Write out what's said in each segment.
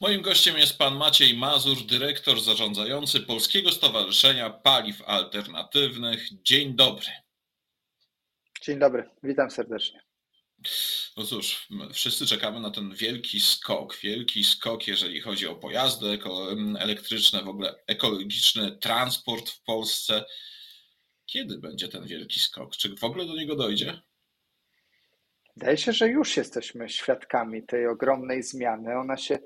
Moim gościem jest pan Maciej Mazur, dyrektor zarządzający Polskiego Stowarzyszenia Paliw Alternatywnych. Dzień dobry. Dzień dobry, witam serdecznie. No cóż, wszyscy czekamy na ten wielki skok, wielki skok, jeżeli chodzi o pojazdy elektryczne, w ogóle ekologiczny transport w Polsce. Kiedy będzie ten wielki skok? Czy w ogóle do niego dojdzie? Wydaje się, że już jesteśmy świadkami tej ogromnej zmiany. Ona się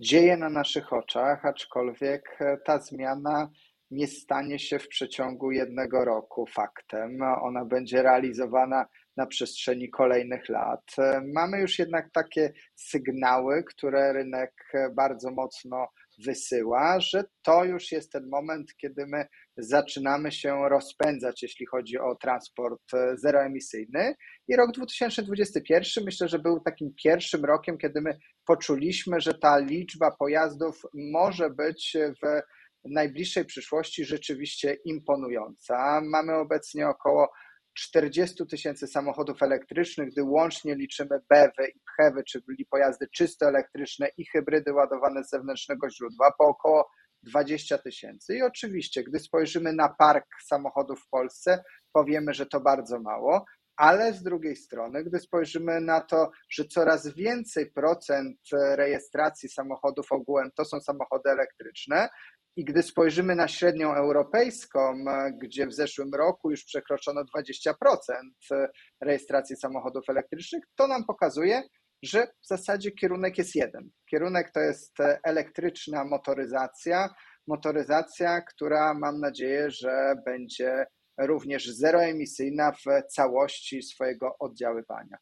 dzieje na naszych oczach, aczkolwiek e, ta zmiana nie stanie się w przeciągu jednego roku faktem. Ona będzie realizowana na przestrzeni kolejnych lat. E, mamy już jednak takie sygnały, które rynek bardzo mocno wysyła, że to już jest ten moment, kiedy my zaczynamy się rozpędzać, jeśli chodzi o transport e, zeroemisyjny. I rok 2021 myślę, że był takim pierwszym rokiem, kiedy my poczuliśmy, że ta liczba pojazdów może być w najbliższej przyszłości rzeczywiście imponująca. Mamy obecnie około 40 tysięcy samochodów elektrycznych, gdy łącznie liczymy BEWy i PHEWy, czyli pojazdy czysto elektryczne i hybrydy ładowane z zewnętrznego źródła, po około 20 tysięcy. I oczywiście, gdy spojrzymy na park samochodów w Polsce, powiemy, że to bardzo mało, ale z drugiej strony, gdy spojrzymy na to, że coraz więcej procent rejestracji samochodów ogółem to są samochody elektryczne, i gdy spojrzymy na średnią europejską, gdzie w zeszłym roku już przekroczono 20% rejestracji samochodów elektrycznych, to nam pokazuje, że w zasadzie kierunek jest jeden. Kierunek to jest elektryczna motoryzacja, motoryzacja, która mam nadzieję, że będzie również zeroemisyjna w całości swojego oddziaływania.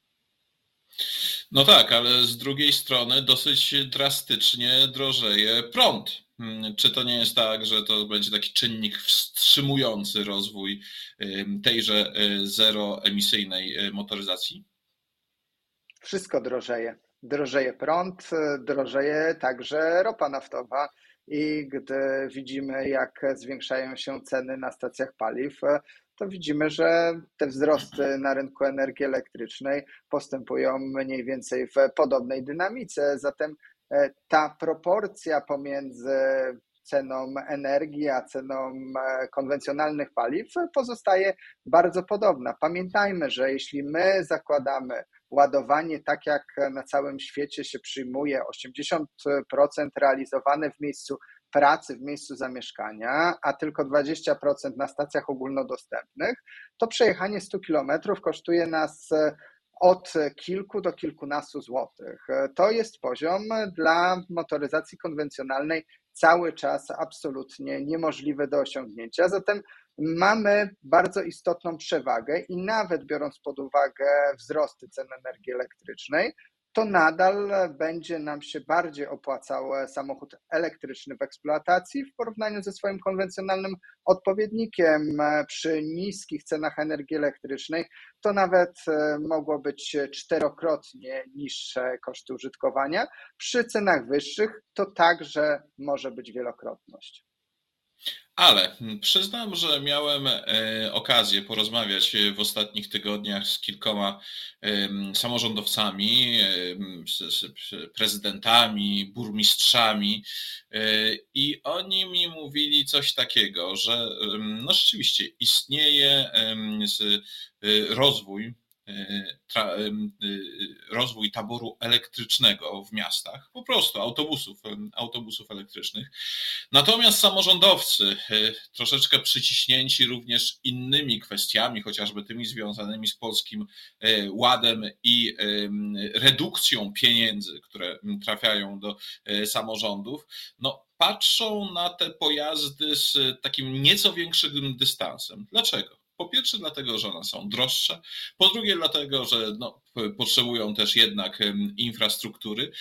No tak, ale z drugiej strony dosyć drastycznie drożeje prąd. Hmm, czy to nie jest tak, że to będzie taki czynnik wstrzymujący rozwój tejże y, zeroemisyjnej y, motoryzacji? Wszystko drożeje. Drożeje prąd, drożeje także ropa naftowa. I gdy widzimy, jak zwiększają się ceny na stacjach paliw, to widzimy, że te wzrosty na rynku energii elektrycznej postępują mniej więcej w podobnej dynamice. Zatem e, ta proporcja pomiędzy ceną energii a ceną e, konwencjonalnych paliw pozostaje bardzo podobna. Pamiętajmy, że jeśli my zakładamy ładowanie tak jak na całym świecie się przyjmuje, 80% realizowane w miejscu pracy w miejscu zamieszkania, a tylko 20% na stacjach ogólnodostępnych, to przejechanie 100 km kosztuje nas e, od kilku do kilkunastu złotych. To jest poziom dla motoryzacji konwencjonalnej cały czas absolutnie niemożliwy do osiągnięcia. Zatem mamy bardzo istotną przewagę i nawet biorąc pod uwagę wzrosty cen energii elektrycznej, to nadal będzie nam się bardziej opłacał samochód elektryczny w eksploatacji w porównaniu ze swoim konwencjonalnym odpowiednikiem przy niskich cenach energii elektrycznej. To nawet e, mogło być czterokrotnie niższe koszty użytkowania. Przy cenach wyższych to także może być wielokrotność. Ale przyznam, że miałem e, okazję porozmawiać w ostatnich tygodniach z kilkoma samorządowcami, z prezydentami, burmistrzami e, i oni mi mówili coś takiego, że no rzeczywiście istnieje e, rozwój rozwój taboru elektrycznego w miastach, prostu autobusów, autobusów elektrycznych. Natomiast samorządowcy, y, troszeczkę przyciśnięci również innymi kwestiami, chociażby tymi związanymi z polskim y, ładem i redukcją pieniędzy, które trafiają do samorządów, no patrzą na te pojazdy z takim nieco większym dystansem. Dlaczego? Po pierwsze, dlatego, że one są droższe. Po drugie, dlatego, że no, potrzebują też jednak infrastruktury.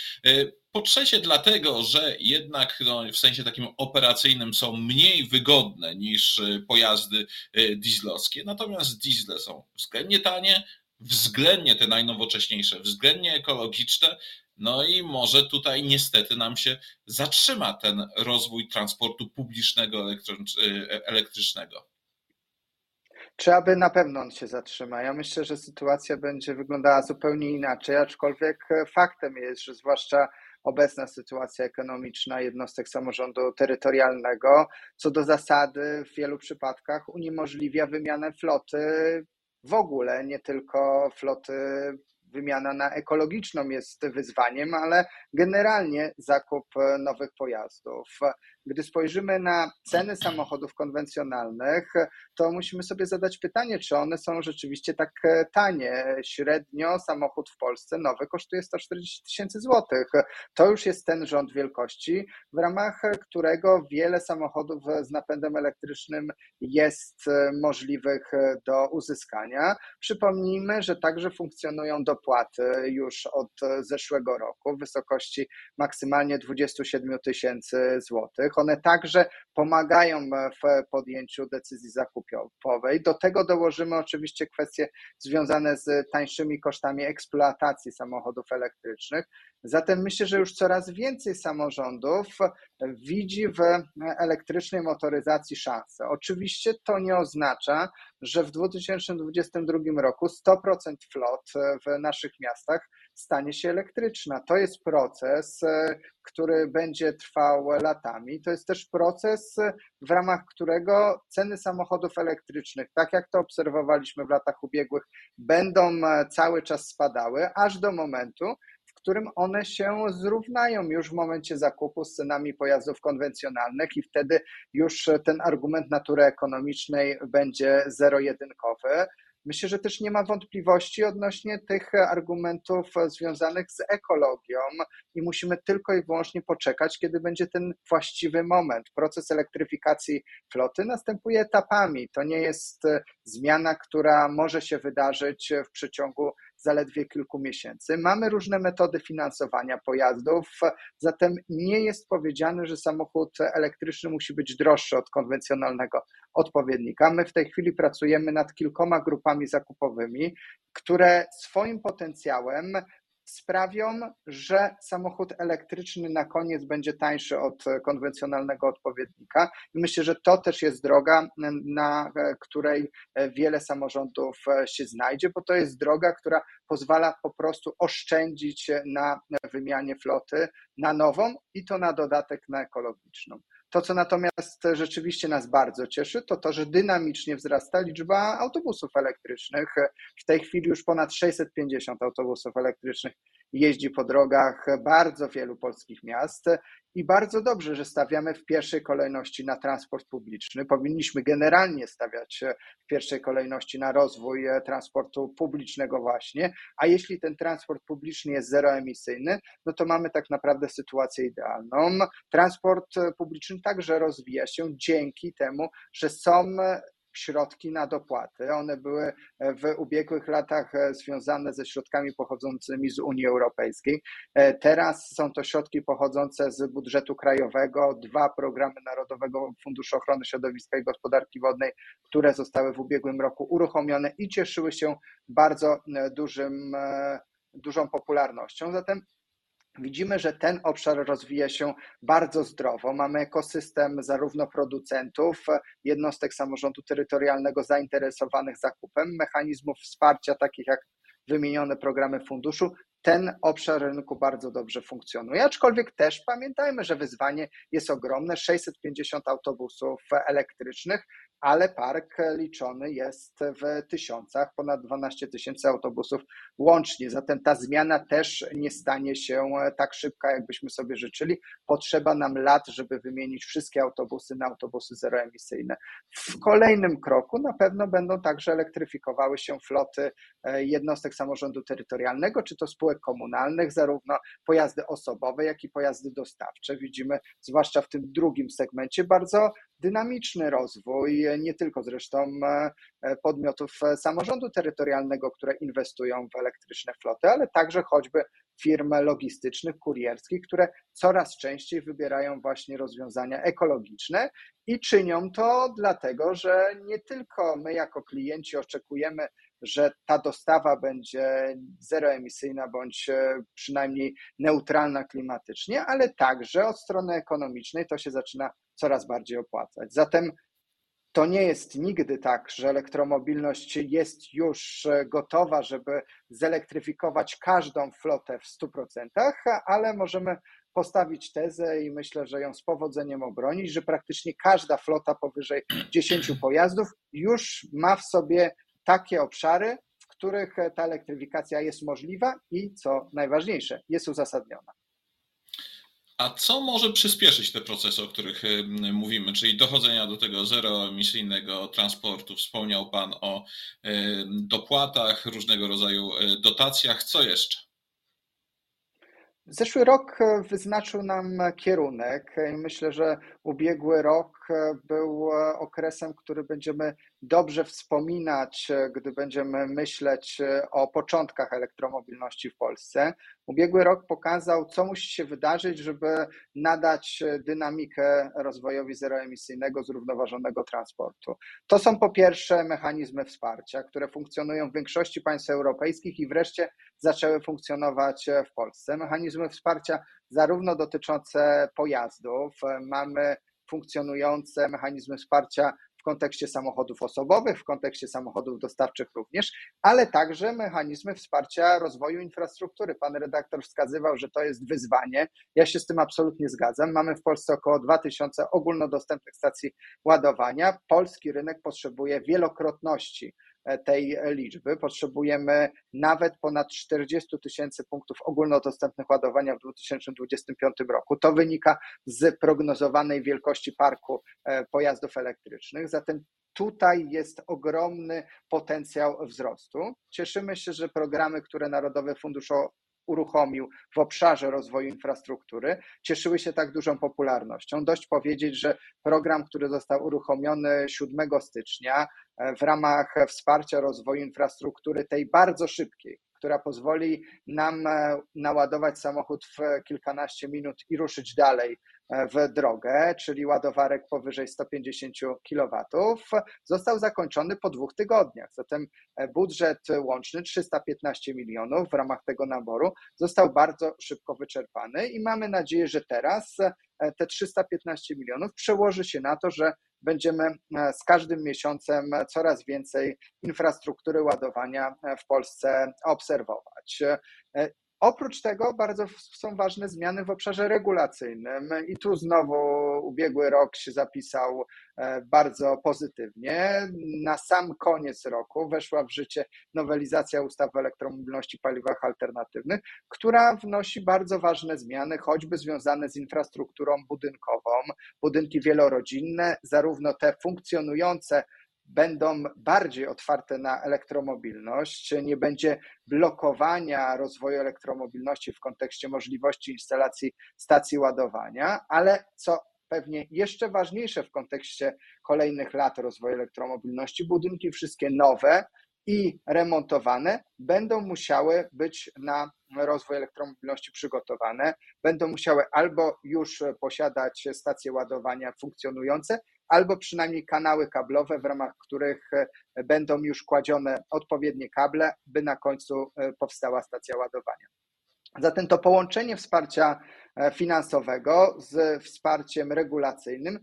E, po trzecie, dlatego, że jednak no, w sensie takim operacyjnym są mniej wygodne niż e, pojazdy e, dieslowskie. Natomiast diesle są względnie tanie, względnie te najnowocześniejsze, względnie ekologiczne. No i może tutaj niestety nam się zatrzyma ten rozwój transportu publicznego elektrycznego. Czy aby na pewno on się zatrzyma? Ja myślę, że sytuacja będzie wyglądała zupełnie inaczej, aczkolwiek faktem jest, że zwłaszcza obecna sytuacja ekonomiczna jednostek samorządu terytorialnego, co do zasady w wielu przypadkach uniemożliwia wymianę floty w ogóle, nie tylko floty wymiana na ekologiczną jest wyzwaniem, ale generalnie zakup nowych pojazdów. Gdy spojrzymy na ceny samochodów konwencjonalnych, to musimy sobie zadać pytanie, czy one są rzeczywiście tak tanie. Średnio samochód w Polsce nowy kosztuje 140 tysięcy złotych. To już jest ten rząd wielkości, w ramach którego wiele samochodów z napędem elektrycznym jest możliwych do uzyskania. Przypomnijmy, że także funkcjonują dopłaty już od zeszłego roku w wysokości maksymalnie 27 tysięcy złotych. One także pomagają w podjęciu decyzji zakupowej. Do tego dołożymy oczywiście kwestie związane z tańszymi kosztami eksploatacji samochodów elektrycznych. Zatem myślę, że już coraz więcej samorządów widzi w elektrycznej motoryzacji szansę. Oczywiście to nie oznacza, że w 2022 roku 100% flot w naszych miastach stanie się elektryczna. To jest proces, który będzie trwał latami. To jest też proces, w ramach którego ceny samochodów elektrycznych, tak jak to obserwowaliśmy w latach ubiegłych, będą cały czas spadały, aż do momentu, którym one się zrównają już w momencie zakupu z cenami pojazdów konwencjonalnych i wtedy już ten argument natury ekonomicznej będzie zero-jedynkowy. Myślę, że też nie ma wątpliwości odnośnie tych argumentów związanych z ekologią i musimy tylko i wyłącznie poczekać, kiedy będzie ten właściwy moment. Proces elektryfikacji floty następuje etapami. To nie jest zmiana, która może się wydarzyć w przeciągu zaledwie kilku miesięcy. Mamy różne metody finansowania pojazdów, zatem nie jest powiedziane, że samochód elektryczny musi być droższy od konwencjonalnego odpowiednika. My w tej chwili pracujemy nad kilkoma grupami zakupowymi, które swoim potencjałem sprawią, że samochód elektryczny na koniec będzie tańszy od konwencjonalnego odpowiednika. I myślę, że to też jest droga, na której wiele samorządów się znajdzie, bo to jest droga, która pozwala po prostu oszczędzić na wymianie floty na nową i to na dodatek na ekologiczną. To, co natomiast rzeczywiście nas bardzo cieszy, to to, że dynamicznie wzrasta liczba autobusów elektrycznych. W tej chwili już ponad 650 autobusów elektrycznych jeździ po drogach bardzo wielu polskich miast i bardzo dobrze, że stawiamy w pierwszej kolejności na transport publiczny. Powinniśmy generalnie stawiać w pierwszej kolejności na rozwój transportu publicznego właśnie, a jeśli ten transport publiczny jest zeroemisyjny, no to mamy tak naprawdę sytuację idealną. Transport publiczny także rozwija się dzięki temu, że są środki na dopłaty. One były w ubiegłych latach e, związane ze środkami pochodzącymi z Unii Europejskiej. E, teraz są to środki pochodzące z budżetu krajowego, dwa programy Narodowego Funduszu Ochrony Środowiska i Gospodarki Wodnej, które zostały w ubiegłym roku uruchomione i cieszyły się bardzo e, dużym, dużą popularnością. Zatem Widzimy, że ten obszar rozwija się bardzo zdrowo. Mamy ekosystem zarówno producentów, jednostek samorządu terytorialnego zainteresowanych zakupem, mechanizmów wsparcia, takich jak wymienione programy funduszu, ten obszar rynku bardzo dobrze funkcjonuje. Aczkolwiek też pamiętajmy, że wyzwanie jest ogromne 650 autobusów elektrycznych, ale park liczony jest w tysiącach, ponad 12 tysięcy autobusów łącznie. Zatem ta zmiana też nie stanie się tak szybka, jakbyśmy sobie życzyli. Potrzeba nam lat, żeby wymienić wszystkie autobusy na autobusy zeroemisyjne. W kolejnym kroku na pewno będą także elektryfikowały się floty e, jednostek samorządu terytorialnego, czy to spółek komunalnych, zarówno pojazdy osobowe, jak i pojazdy dostawcze. Widzimy, zwłaszcza w tym drugim segmencie, bardzo dynamiczny rozwój, nie tylko zresztą e, podmiotów samorządu terytorialnego, które inwestują w elektryczne floty, ale także choćby firm logistycznych, kurierskich, które coraz częściej wybierają właśnie rozwiązania ekologiczne i czynią to dlatego, że nie tylko my jako klienci oczekujemy że ta dostawa będzie zeroemisyjna bądź e, przynajmniej neutralna klimatycznie, ale także od strony ekonomicznej to się zaczyna coraz bardziej opłacać. Zatem to nie jest nigdy tak, że elektromobilność jest już gotowa, żeby zelektryfikować każdą flotę w 100%, ale możemy postawić tezę i myślę, że ją z powodzeniem obronić, że praktycznie każda flota powyżej 10 pojazdów już ma w sobie takie obszary, w których ta elektryfikacja jest możliwa i co najważniejsze, jest uzasadniona. A co może przyspieszyć te procesy, o których mówimy, czyli dochodzenia do tego zeroemisyjnego transportu? Wspomniał Pan o dopłatach, różnego rodzaju e, dotacjach. Co jeszcze? Zeszły rok e, wyznaczył nam kierunek i myślę, że ubiegły rok e, był okresem, który będziemy dobrze wspominać, gdy będziemy myśleć o początkach elektromobilności w Polsce. Ubiegły rok pokazał, co musi się wydarzyć, żeby nadać dynamikę rozwojowi zeroemisyjnego, zrównoważonego transportu. To są po pierwsze mechanizmy wsparcia, które funkcjonują w większości państw europejskich i wreszcie zaczęły funkcjonować w Polsce. Mechanizmy wsparcia zarówno dotyczące pojazdów, mamy funkcjonujące mechanizmy wsparcia kontekście samochodów osobowych, w kontekście samochodów dostawczych również, ale także mechanizmy wsparcia rozwoju infrastruktury. Pan redaktor wskazywał, że to jest wyzwanie. Ja się z tym absolutnie zgadzam. Mamy w Polsce około 2000 ogólnodostępnych stacji ładowania. Polski rynek potrzebuje wielokrotności tej liczby. Potrzebujemy nawet ponad 40 tysięcy punktów ogólnodostępnych ładowania w 2025 roku. To wynika z prognozowanej wielkości parku e, pojazdów elektrycznych. Zatem tutaj jest ogromny potencjał wzrostu. Cieszymy się, że programy, które Narodowy Fundusz uruchomił w obszarze rozwoju infrastruktury, cieszyły się tak dużą popularnością. Dość powiedzieć, że program, który został uruchomiony 7 stycznia e, w ramach wsparcia rozwoju infrastruktury, tej bardzo szybkiej, która pozwoli nam e, naładować samochód w kilkanaście minut i ruszyć dalej w drogę, czyli ładowarek powyżej 150 kW, został zakończony po dwóch tygodniach. Zatem e, budżet łączny 315 milionów w ramach tego naboru został bardzo szybko wyczerpany i mamy nadzieję, że teraz te 315 milionów przełoży się na to, że będziemy e, z każdym miesiącem coraz więcej infrastruktury ładowania w Polsce obserwować. Oprócz tego bardzo są ważne zmiany w obszarze regulacyjnym i tu znowu ubiegły rok się zapisał e, bardzo pozytywnie. Na sam koniec roku weszła w życie nowelizacja ustawy o elektromobilności i paliwach alternatywnych, która wnosi bardzo ważne zmiany, choćby związane z infrastrukturą budynkową. Budynki wielorodzinne, zarówno te funkcjonujące będą bardziej otwarte na elektromobilność, nie będzie blokowania rozwoju elektromobilności w kontekście możliwości instalacji stacji ładowania, ale co pewnie jeszcze ważniejsze w kontekście kolejnych lat rozwoju elektromobilności, budynki wszystkie nowe i remontowane będą musiały być na rozwój elektromobilności przygotowane, będą musiały albo już posiadać stacje ładowania funkcjonujące, albo przynajmniej kanały kablowe, w ramach których e, będą już kładzione odpowiednie kable, by na końcu e, powstała stacja ładowania. Zatem to połączenie wsparcia e, finansowego z wsparciem regulacyjnym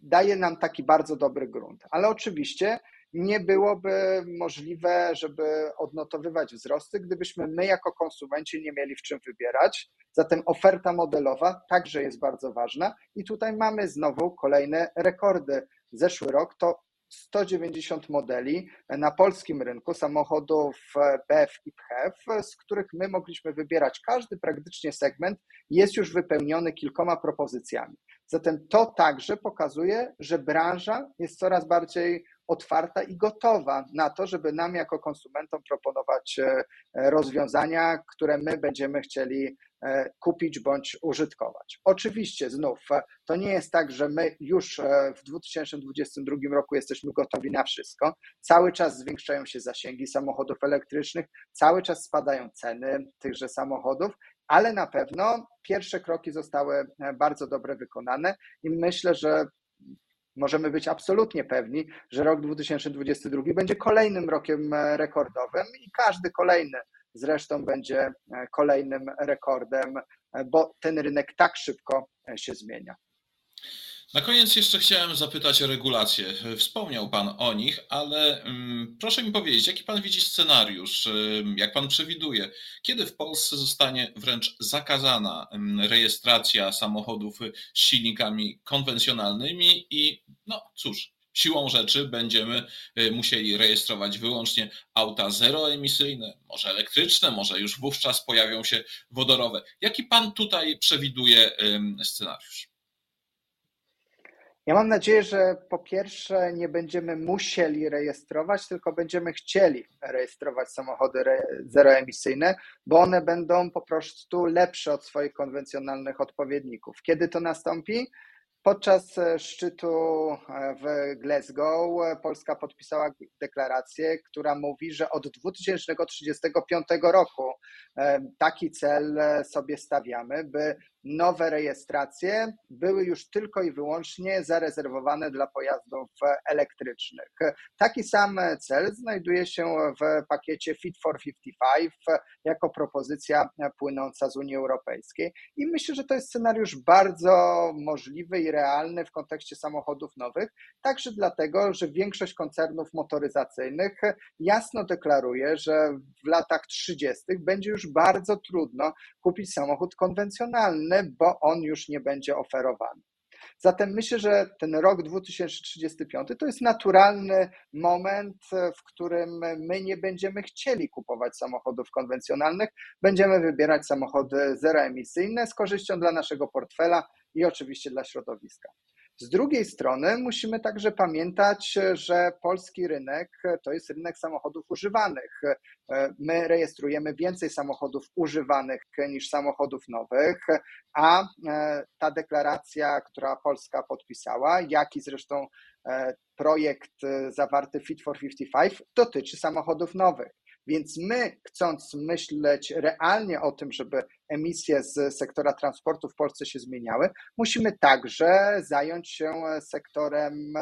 daje nam taki bardzo dobry grunt. Ale oczywiście nie byłoby możliwe, żeby odnotowywać wzrosty, gdybyśmy my jako konsumenci nie mieli w czym wybierać. Zatem oferta modelowa także jest bardzo ważna i tutaj mamy znowu kolejne rekordy. Zeszły rok to 190 modeli na polskim rynku samochodów BEV i PHEV, z których my mogliśmy wybierać. Każdy praktycznie segment jest już wypełniony kilkoma propozycjami. Zatem to także pokazuje, że branża jest coraz bardziej otwarta i gotowa na to, żeby nam jako konsumentom proponować e, rozwiązania, które my będziemy chcieli e, kupić bądź użytkować. Oczywiście znów to nie jest tak, że my już e, w 2022 roku jesteśmy gotowi na wszystko. Cały czas zwiększają się zasięgi samochodów elektrycznych, cały czas spadają ceny tychże samochodów, ale na pewno pierwsze kroki zostały bardzo dobre wykonane i myślę, że możemy być absolutnie pewni, że rok 2022 będzie kolejnym rokiem e, rekordowym i każdy kolejny zresztą będzie e, kolejnym rekordem, e, bo ten rynek tak szybko się zmienia. Na koniec jeszcze chciałem zapytać o regulacje. Wspomniał Pan o nich, ale um, proszę mi powiedzieć, jaki Pan widzi scenariusz, jak Pan przewiduje, kiedy w Polsce zostanie wręcz zakazana rejestracja samochodów z silnikami konwencjonalnymi i no cóż, siłą rzeczy będziemy y, musieli rejestrować wyłącznie auta zeroemisyjne, może elektryczne, może już wówczas pojawią się wodorowe. Jaki Pan tutaj przewiduje scenariusz? Ja mam nadzieję, że po pierwsze nie będziemy musieli rejestrować, tylko będziemy chcieli rejestrować samochody zeroemisyjne, bo one będą po prostu lepsze od swoich konwencjonalnych odpowiedników. Kiedy to nastąpi? Podczas e, szczytu e, w Glasgow e, Polska podpisała deklarację, która mówi, że od 2035 roku taki cel sobie stawiamy, by nowe rejestracje były już tylko i wyłącznie zarezerwowane dla pojazdów elektrycznych. Taki sam cel znajduje się w pakiecie Fit for 55 jako propozycja płynąca z Unii Europejskiej i myślę, że to jest scenariusz bardzo możliwy i realny w kontekście samochodów nowych, także dlatego, że większość koncernów motoryzacyjnych jasno deklaruje, że w latach 30. będzie już bardzo trudno kupić samochód konwencjonalny bo on już nie będzie oferowany. Zatem myślę, że ten rok 2035 to jest naturalny moment, w którym my nie będziemy chcieli kupować samochodów konwencjonalnych, będziemy wybierać samochody zeroemisyjne z korzyścią dla naszego portfela i oczywiście dla środowiska. Z drugiej strony musimy także pamiętać, że polski rynek to jest rynek samochodów używanych. My rejestrujemy więcej samochodów używanych niż samochodów nowych, a e, ta deklaracja, która Polska podpisała, jak i zresztą e, projekt e, zawarty Fit for 55 dotyczy samochodów nowych. Więc my, chcąc myśleć realnie o tym, żeby emisje z sektora transportu w Polsce się zmieniały, musimy także zająć się sektorem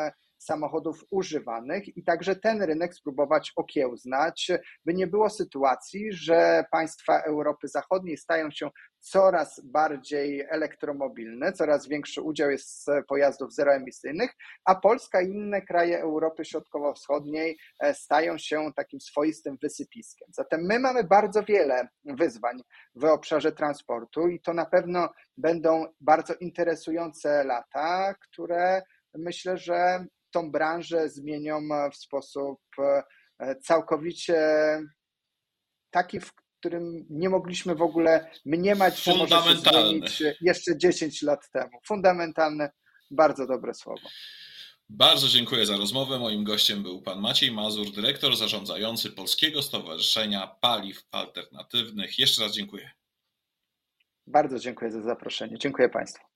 samochodów używanych i także ten rynek spróbować okiełznać, by nie było sytuacji, że państwa Europy Zachodniej stają się coraz bardziej elektromobilne, coraz większy udział jest pojazdów zeroemisyjnych, a Polska i inne kraje Europy Środkowo-Wschodniej e, stają się takim swoistym wysypiskiem. Zatem my mamy bardzo wiele wyzwań w obszarze transportu i to na pewno będą bardzo interesujące lata, które myślę, że tą branżę zmienią w sposób e, całkowicie taki, w którym nie mogliśmy w ogóle mniemać, że może się zmienić jeszcze 10 lat temu. Fundamentalne, bardzo dobre słowo. Bardzo dziękuję za rozmowę. Moim gościem był pan Maciej Mazur, dyrektor zarządzający Polskiego Stowarzyszenia Paliw Alternatywnych. Jeszcze raz dziękuję. Bardzo dziękuję za zaproszenie. Dziękuję Państwu.